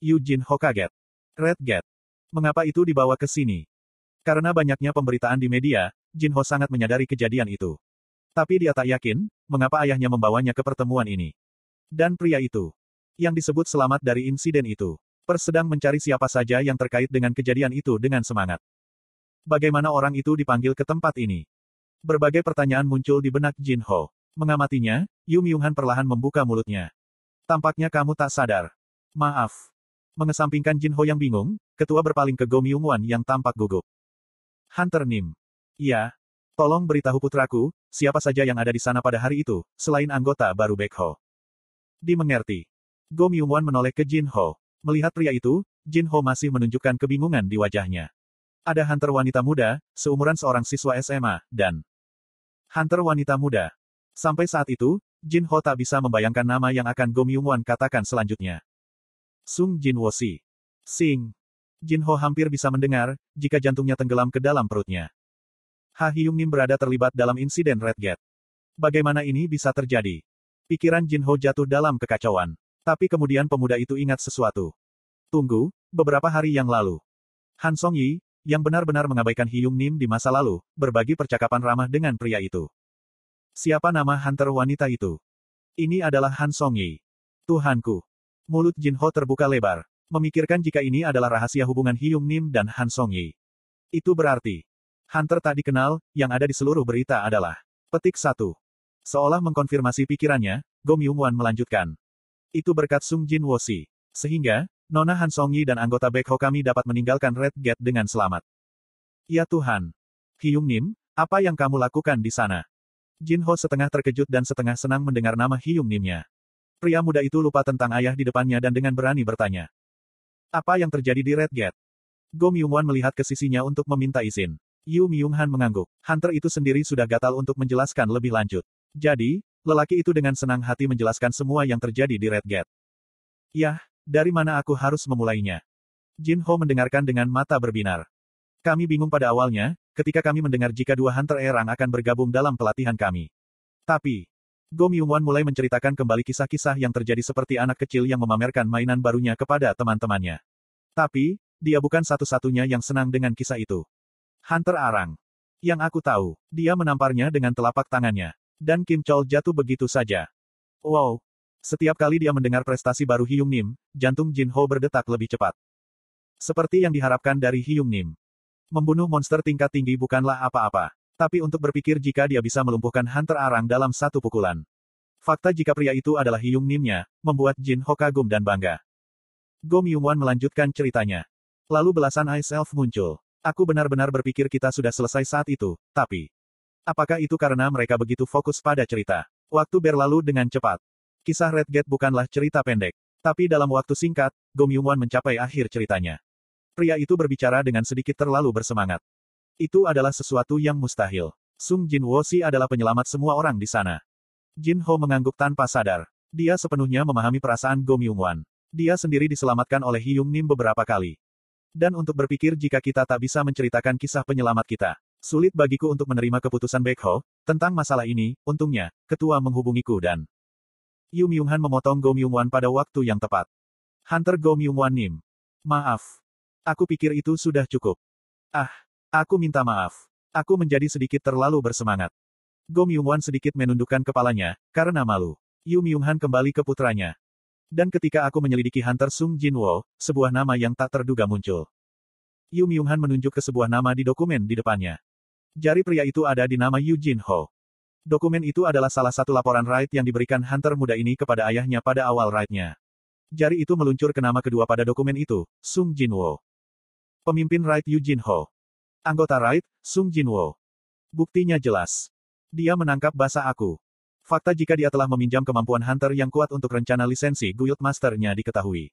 Eugene Ho kaget. Red Gate. Mengapa itu dibawa ke sini? Karena banyaknya pemberitaan di media, Jin Ho sangat menyadari kejadian itu. Tapi dia tak yakin, mengapa ayahnya membawanya ke pertemuan ini. Dan pria itu, yang disebut selamat dari insiden itu, persedang mencari siapa saja yang terkait dengan kejadian itu dengan semangat. Bagaimana orang itu dipanggil ke tempat ini? Berbagai pertanyaan muncul di benak Jin Ho. Mengamatinya, Yu Myung-han perlahan membuka mulutnya. Tampaknya kamu tak sadar. Maaf. Mengesampingkan Jin Ho yang bingung, ketua berpaling ke Go Myung-wan yang tampak gugup. Hunter Nim. Iya. Tolong beritahu putraku, siapa saja yang ada di sana pada hari itu, selain anggota baru Ho. Dimengerti. Go Myung-wan menoleh ke Jin Ho. Melihat pria itu, Jin Ho masih menunjukkan kebingungan di wajahnya. Ada hunter wanita muda, seumuran seorang siswa SMA, dan hunter wanita muda. Sampai saat itu, Jin Ho tak bisa membayangkan nama yang akan Go Myung-wan katakan selanjutnya. Sung Jin Wosi. Sing. Jin Ho hampir bisa mendengar, jika jantungnya tenggelam ke dalam perutnya. Ha Hyung Nim berada terlibat dalam insiden Red Gate. Bagaimana ini bisa terjadi? Pikiran Jin Ho jatuh dalam kekacauan. Tapi kemudian pemuda itu ingat sesuatu. Tunggu, beberapa hari yang lalu. Han Song Yi, yang benar-benar mengabaikan Hyung Nim di masa lalu, berbagi percakapan ramah dengan pria itu. Siapa nama hunter wanita itu? Ini adalah Han Song Yi. Tuhanku. Mulut Jin Ho terbuka lebar. Memikirkan jika ini adalah rahasia hubungan Hyung Nim dan Han Song Yi. Itu berarti, Hunter tak dikenal, yang ada di seluruh berita adalah petik satu. Seolah mengkonfirmasi pikirannya, Go Myung Wan melanjutkan. Itu berkat Sung Jin Wosi. Sehingga, Nona Han Song Yi dan anggota Backho kami dapat meninggalkan Red Gate dengan selamat. Ya Tuhan. Hyung Nim, apa yang kamu lakukan di sana? Jin Ho setengah terkejut dan setengah senang mendengar nama Hyung Nimnya. Pria muda itu lupa tentang ayah di depannya dan dengan berani bertanya. Apa yang terjadi di Red Gate? Go Myung-wan melihat ke sisinya untuk meminta izin. Yu Myung-han mengangguk. Hunter itu sendiri sudah gatal untuk menjelaskan lebih lanjut. Jadi, lelaki itu dengan senang hati menjelaskan semua yang terjadi di Red Gate. Yah, dari mana aku harus memulainya? Jin Ho mendengarkan dengan mata berbinar. Kami bingung pada awalnya, ketika kami mendengar jika dua Hunter Erang akan bergabung dalam pelatihan kami. Tapi, Go Myung-wan mulai menceritakan kembali kisah-kisah yang terjadi seperti anak kecil yang memamerkan mainan barunya kepada teman-temannya. Tapi, dia bukan satu-satunya yang senang dengan kisah itu. Hunter Arang. Yang aku tahu, dia menamparnya dengan telapak tangannya. Dan Kim Chol jatuh begitu saja. Wow. Setiap kali dia mendengar prestasi baru Hyung Nim, jantung Jin Ho berdetak lebih cepat. Seperti yang diharapkan dari Hyung Nim. Membunuh monster tingkat tinggi bukanlah apa-apa. Tapi untuk berpikir jika dia bisa melumpuhkan Hunter Arang dalam satu pukulan. Fakta jika pria itu adalah Hyung Nimnya, membuat Jin Ho kagum dan bangga. Go Myung-wan melanjutkan ceritanya. Lalu belasan Ice Elf muncul. Aku benar-benar berpikir kita sudah selesai saat itu, tapi... Apakah itu karena mereka begitu fokus pada cerita? Waktu berlalu dengan cepat. Kisah Red Gate bukanlah cerita pendek. Tapi dalam waktu singkat, Go Myung-wan mencapai akhir ceritanya. Pria itu berbicara dengan sedikit terlalu bersemangat. Itu adalah sesuatu yang mustahil. Sung Jin Wosi adalah penyelamat semua orang di sana. Jin Ho mengangguk tanpa sadar. Dia sepenuhnya memahami perasaan Go Myung Wan. Dia sendiri diselamatkan oleh Hyung Nim beberapa kali. Dan untuk berpikir jika kita tak bisa menceritakan kisah penyelamat kita. Sulit bagiku untuk menerima keputusan Ho tentang masalah ini, untungnya, ketua menghubungiku dan Yu Myung Han memotong Go Myung Wan pada waktu yang tepat. Hunter Go Myung Wan Nim. Maaf. Aku pikir itu sudah cukup. Ah, Aku minta maaf. Aku menjadi sedikit terlalu bersemangat. Go Myung-wan sedikit menundukkan kepalanya, karena malu. Yu Myung-han kembali ke putranya. Dan ketika aku menyelidiki Hunter Sung Jin-wo, sebuah nama yang tak terduga muncul. Yu Myung-han menunjuk ke sebuah nama di dokumen di depannya. Jari pria itu ada di nama Yu Jin-ho. Dokumen itu adalah salah satu laporan raid yang diberikan Hunter muda ini kepada ayahnya pada awal raidnya. Jari itu meluncur ke nama kedua pada dokumen itu, Sung Jin-wo. Pemimpin raid Yu Jin-ho. Anggota Raid, Sung Jinwo. Buktinya jelas. Dia menangkap bahasa aku. Fakta jika dia telah meminjam kemampuan Hunter yang kuat untuk rencana lisensi Guild Masternya diketahui.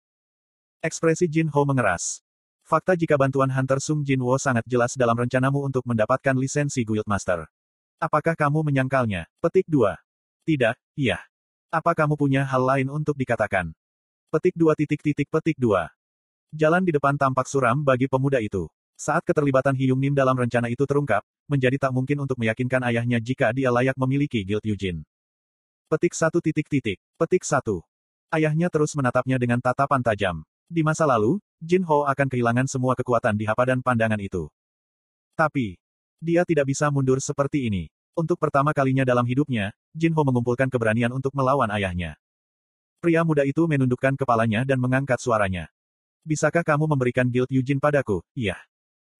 Ekspresi Jin Ho mengeras. Fakta jika bantuan Hunter Sung Jinwo sangat jelas dalam rencanamu untuk mendapatkan lisensi Guild Master. Apakah kamu menyangkalnya? Petik 2. Tidak, iya. Apa kamu punya hal lain untuk dikatakan? Petik 2 titik titik petik 2. Jalan di depan tampak suram bagi pemuda itu. Saat keterlibatan Hyung Nim dalam rencana itu terungkap, menjadi tak mungkin untuk meyakinkan ayahnya jika dia layak memiliki Guild Yujin. Petik satu titik titik. Petik satu. Ayahnya terus menatapnya dengan tatapan tajam. Di masa lalu, Jin Ho akan kehilangan semua kekuatan di hapadan pandangan itu. Tapi, dia tidak bisa mundur seperti ini. Untuk pertama kalinya dalam hidupnya, Jin Ho mengumpulkan keberanian untuk melawan ayahnya. Pria muda itu menundukkan kepalanya dan mengangkat suaranya. Bisakah kamu memberikan Guild Yujin padaku? Iya.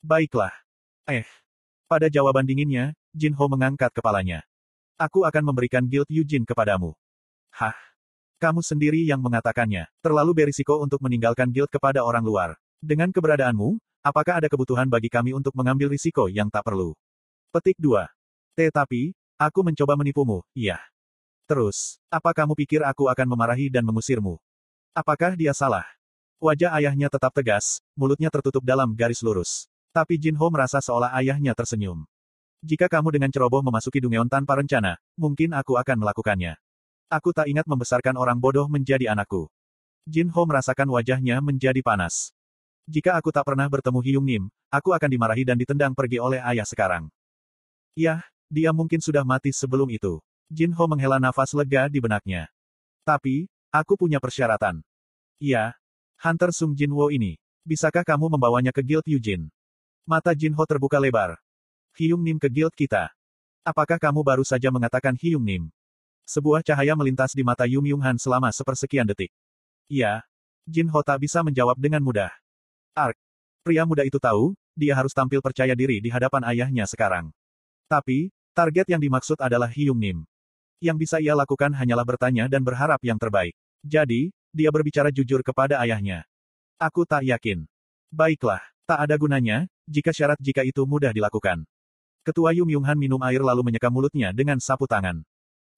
Baiklah. Eh. Pada jawaban dinginnya, Jin Ho mengangkat kepalanya. Aku akan memberikan Guild Yujin kepadamu. Hah? Kamu sendiri yang mengatakannya. Terlalu berisiko untuk meninggalkan guild kepada orang luar. Dengan keberadaanmu, apakah ada kebutuhan bagi kami untuk mengambil risiko yang tak perlu? Petik 2. Tetapi, aku mencoba menipumu, iya. Terus, apa kamu pikir aku akan memarahi dan mengusirmu? Apakah dia salah? Wajah ayahnya tetap tegas, mulutnya tertutup dalam garis lurus. Tapi Jin Ho merasa seolah ayahnya tersenyum. Jika kamu dengan ceroboh memasuki Dungeon tanpa rencana, mungkin aku akan melakukannya. Aku tak ingat membesarkan orang bodoh menjadi anakku. Jin Ho merasakan wajahnya menjadi panas. Jika aku tak pernah bertemu Hyung Nim, aku akan dimarahi dan ditendang pergi oleh ayah sekarang. Yah, dia mungkin sudah mati sebelum itu. Jin Ho menghela nafas lega di benaknya. Tapi, aku punya persyaratan. Ya, Hunter Sung Jin Wo ini. Bisakah kamu membawanya ke Guild Yujin? Mata Jin Ho terbuka lebar. Hyung Nim ke Guild kita. Apakah kamu baru saja mengatakan Hyung Nim? Sebuah cahaya melintas di mata Yum Yung Han selama sepersekian detik. Iya. Jin Ho tak bisa menjawab dengan mudah. Ark. Pria muda itu tahu, dia harus tampil percaya diri di hadapan ayahnya sekarang. Tapi, target yang dimaksud adalah Hyung Nim. Yang bisa ia lakukan hanyalah bertanya dan berharap yang terbaik. Jadi, dia berbicara jujur kepada ayahnya. Aku tak yakin. Baiklah, tak ada gunanya, jika syarat jika itu mudah dilakukan. Ketua Yum Yung Han minum air lalu menyeka mulutnya dengan sapu tangan.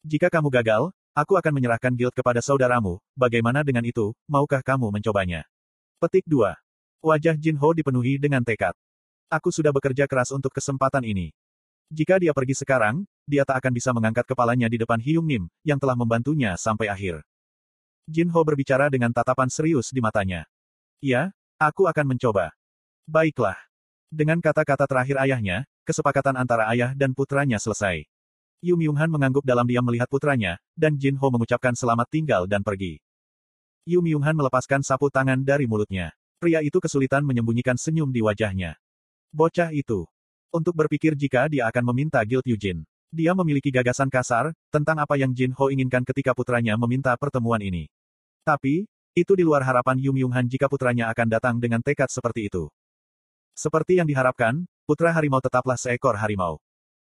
Jika kamu gagal, aku akan menyerahkan guild kepada saudaramu, bagaimana dengan itu, maukah kamu mencobanya? Petik 2. Wajah Jin Ho dipenuhi dengan tekad. Aku sudah bekerja keras untuk kesempatan ini. Jika dia pergi sekarang, dia tak akan bisa mengangkat kepalanya di depan Hyung Nim, yang telah membantunya sampai akhir. Jin Ho berbicara dengan tatapan serius di matanya. Ya, aku akan mencoba. Baiklah. Dengan kata-kata terakhir ayahnya, kesepakatan antara ayah dan putranya selesai. Yu Myung-han mengangguk dalam diam melihat putranya, dan Jin Ho mengucapkan selamat tinggal dan pergi. Yu Myung-han melepaskan sapu tangan dari mulutnya. Pria itu kesulitan menyembunyikan senyum di wajahnya. Bocah itu. Untuk berpikir jika dia akan meminta Guild Yujin. Dia memiliki gagasan kasar, tentang apa yang Jin Ho inginkan ketika putranya meminta pertemuan ini. Tapi, itu di luar harapan Yu Myung-han jika putranya akan datang dengan tekad seperti itu. Seperti yang diharapkan, putra harimau tetaplah seekor harimau.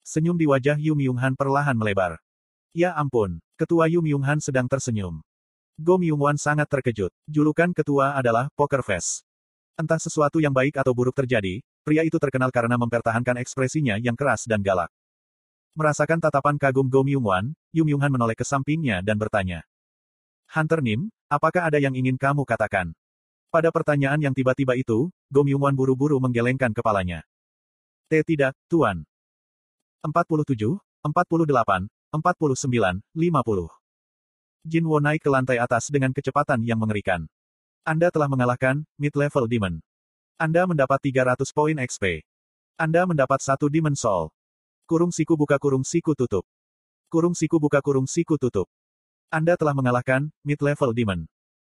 Senyum di wajah Yu Myung-han perlahan melebar. Ya ampun, ketua Yu Myung-han sedang tersenyum. Go Myung-wan sangat terkejut. Julukan ketua adalah Poker Face. Entah sesuatu yang baik atau buruk terjadi, pria itu terkenal karena mempertahankan ekspresinya yang keras dan galak. Merasakan tatapan kagum Go Myung-wan, Yu Myung-han menoleh ke sampingnya dan bertanya. Hunter Nim, apakah ada yang ingin kamu katakan? Pada pertanyaan yang tiba-tiba itu, Go Myung-wan buru-buru menggelengkan kepalanya. T tidak, Tuan. 47, 48, 49, 50. Jin Wo naik ke lantai atas dengan kecepatan yang mengerikan. Anda telah mengalahkan mid-level demon. Anda mendapat 300 poin XP. Anda mendapat satu demon soul. Kurung siku buka kurung siku tutup. Kurung siku buka kurung siku tutup. Anda telah mengalahkan mid-level demon.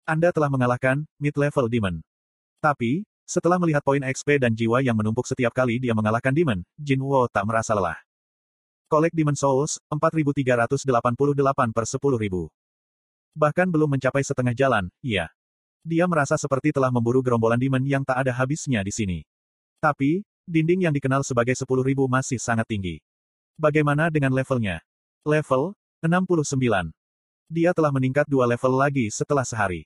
Anda telah mengalahkan mid-level demon. Tapi, setelah melihat poin XP dan jiwa yang menumpuk setiap kali dia mengalahkan demon, Jin Wo tak merasa lelah. Kolek Demon Souls, 4388 per 10.000. Bahkan belum mencapai setengah jalan, iya. Dia merasa seperti telah memburu gerombolan demon yang tak ada habisnya di sini. Tapi, dinding yang dikenal sebagai 10.000 masih sangat tinggi. Bagaimana dengan levelnya? Level 69. Dia telah meningkat dua level lagi setelah sehari.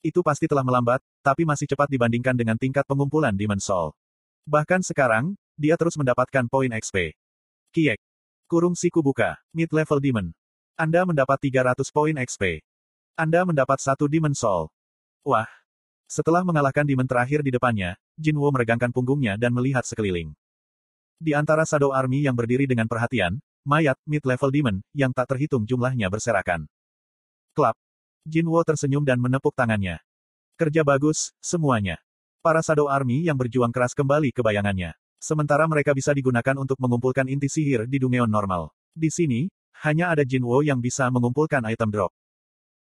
Itu pasti telah melambat, tapi masih cepat dibandingkan dengan tingkat pengumpulan Demon Soul. Bahkan sekarang, dia terus mendapatkan poin XP. Kiek. Kurung siku buka. Mid-level demon. Anda mendapat 300 poin XP. Anda mendapat satu demon soul. Wah. Setelah mengalahkan demon terakhir di depannya, Jinwo meregangkan punggungnya dan melihat sekeliling. Di antara Shadow Army yang berdiri dengan perhatian, mayat mid-level demon yang tak terhitung jumlahnya berserakan. Klap. Jinwo tersenyum dan menepuk tangannya. Kerja bagus, semuanya. Para Shadow Army yang berjuang keras kembali ke bayangannya. Sementara mereka bisa digunakan untuk mengumpulkan inti sihir di Dungeon normal. Di sini, hanya ada Jinwo yang bisa mengumpulkan item drop.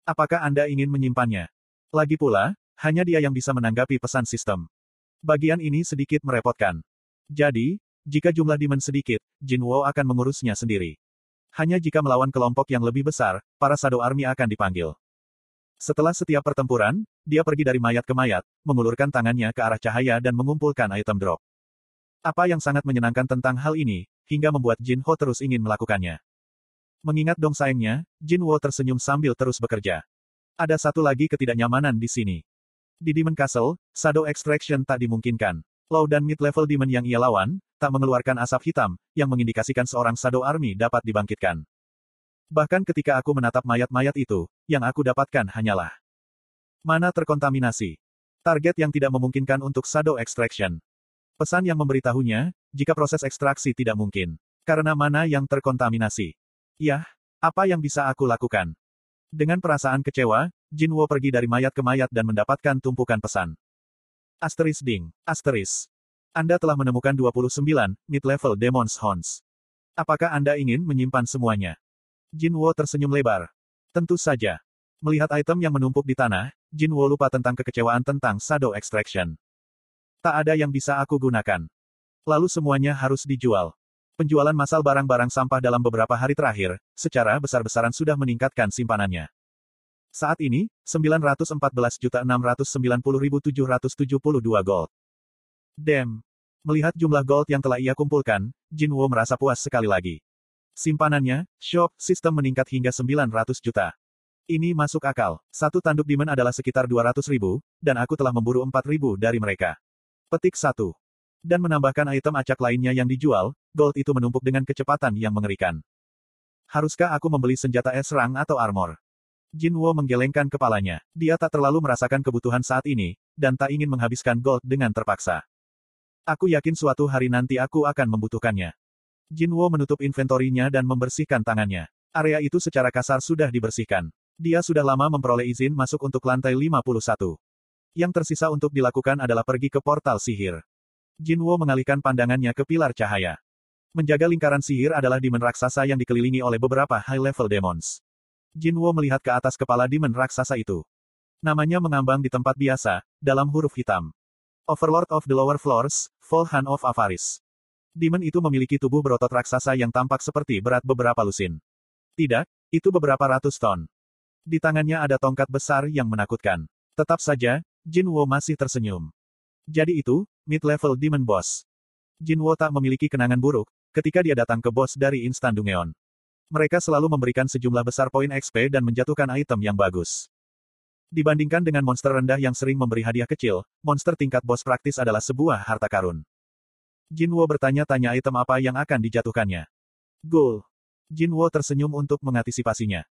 Apakah Anda ingin menyimpannya? Lagi pula, Hanya dia yang bisa menanggapi pesan sistem. Bagian ini sedikit merepotkan. Jadi, jika jumlah demon sedikit, Jin Wo akan mengurusnya sendiri. Hanya jika melawan kelompok yang lebih besar, para Shadow Army akan dipanggil. Setelah setiap pertempuran, dia pergi dari mayat ke mayat, mengulurkan tangannya ke arah cahaya dan mengumpulkan item drop. Apa yang sangat menyenangkan tentang hal ini, hingga membuat Jin Ho terus ingin melakukannya. Mengingat dong sayangnya, Jin Wo tersenyum sambil terus bekerja. Ada satu lagi ketidaknyamanan di sini. Di Demon Castle, Shadow Extraction tak dimungkinkan. Low dan mid-level demon yang ia lawan, tak mengeluarkan asap hitam, yang mengindikasikan seorang Shadow Army dapat dibangkitkan. Bahkan ketika aku menatap mayat-mayat itu, yang aku dapatkan hanyalah mana terkontaminasi. Target yang tidak memungkinkan untuk Shadow Extraction. Pesan yang memberitahunya, jika proses ekstraksi tidak mungkin. Karena mana yang terkontaminasi. Yah, apa yang bisa aku lakukan? Dengan perasaan kecewa, Jin Wo pergi dari mayat ke mayat dan mendapatkan tumpukan pesan. Asteris ding, asteris. Anda telah menemukan 29, mid-level Demon's Horns. Apakah Anda ingin menyimpan semuanya? Jin Wo tersenyum lebar. Tentu saja. Melihat item yang menumpuk di tanah, Jin Wo lupa tentang kekecewaan tentang Shadow Extraction. Tak ada yang bisa aku gunakan. Lalu semuanya harus dijual. Penjualan massal barang-barang sampah dalam beberapa hari terakhir, secara besar-besaran sudah meningkatkan simpanannya. Saat ini, 914.690.772 gold. Dem. Melihat jumlah gold yang telah ia kumpulkan, Jin Wo merasa puas sekali lagi. Simpanannya, shop, sistem meningkat hingga 900 juta. Ini masuk akal. Satu tanduk demon adalah sekitar 200 ribu, dan aku telah memburu 4 ribu dari mereka. Petik 1. Dan menambahkan item acak lainnya yang dijual, gold itu menumpuk dengan kecepatan yang mengerikan. Haruskah aku membeli senjata es rang atau armor? Jin Wo menggelengkan kepalanya. Dia tak terlalu merasakan kebutuhan saat ini, dan tak ingin menghabiskan gold dengan terpaksa. Aku yakin suatu hari nanti aku akan membutuhkannya. Jin Wo menutup inventorinya dan membersihkan tangannya. Area itu secara kasar sudah dibersihkan. Dia sudah lama memperoleh izin masuk untuk lantai 51. Yang tersisa untuk dilakukan adalah pergi ke portal sihir. Jinwo mengalihkan pandangannya ke pilar cahaya. Menjaga lingkaran sihir adalah demon raksasa yang dikelilingi oleh beberapa high-level demons. Jinwo melihat ke atas kepala demon raksasa itu. Namanya mengambang di tempat biasa, dalam huruf hitam. Overlord of the Lower Floors, Volhan of Avaris. Demon itu memiliki tubuh berotot raksasa yang tampak seperti berat beberapa lusin. Tidak, itu beberapa ratus ton. Di tangannya ada tongkat besar yang menakutkan. Tetap saja, Jinwo masih tersenyum. Jadi itu, mid-level demon boss. Jinwo tak memiliki kenangan buruk, ketika dia datang ke bos dari Instan Dungeon. Mereka selalu memberikan sejumlah besar poin XP dan menjatuhkan item yang bagus. Dibandingkan dengan monster rendah yang sering memberi hadiah kecil, monster tingkat bos praktis adalah sebuah harta karun. Jinwo bertanya-tanya item apa yang akan dijatuhkannya. Goal. Jinwo tersenyum untuk mengantisipasinya.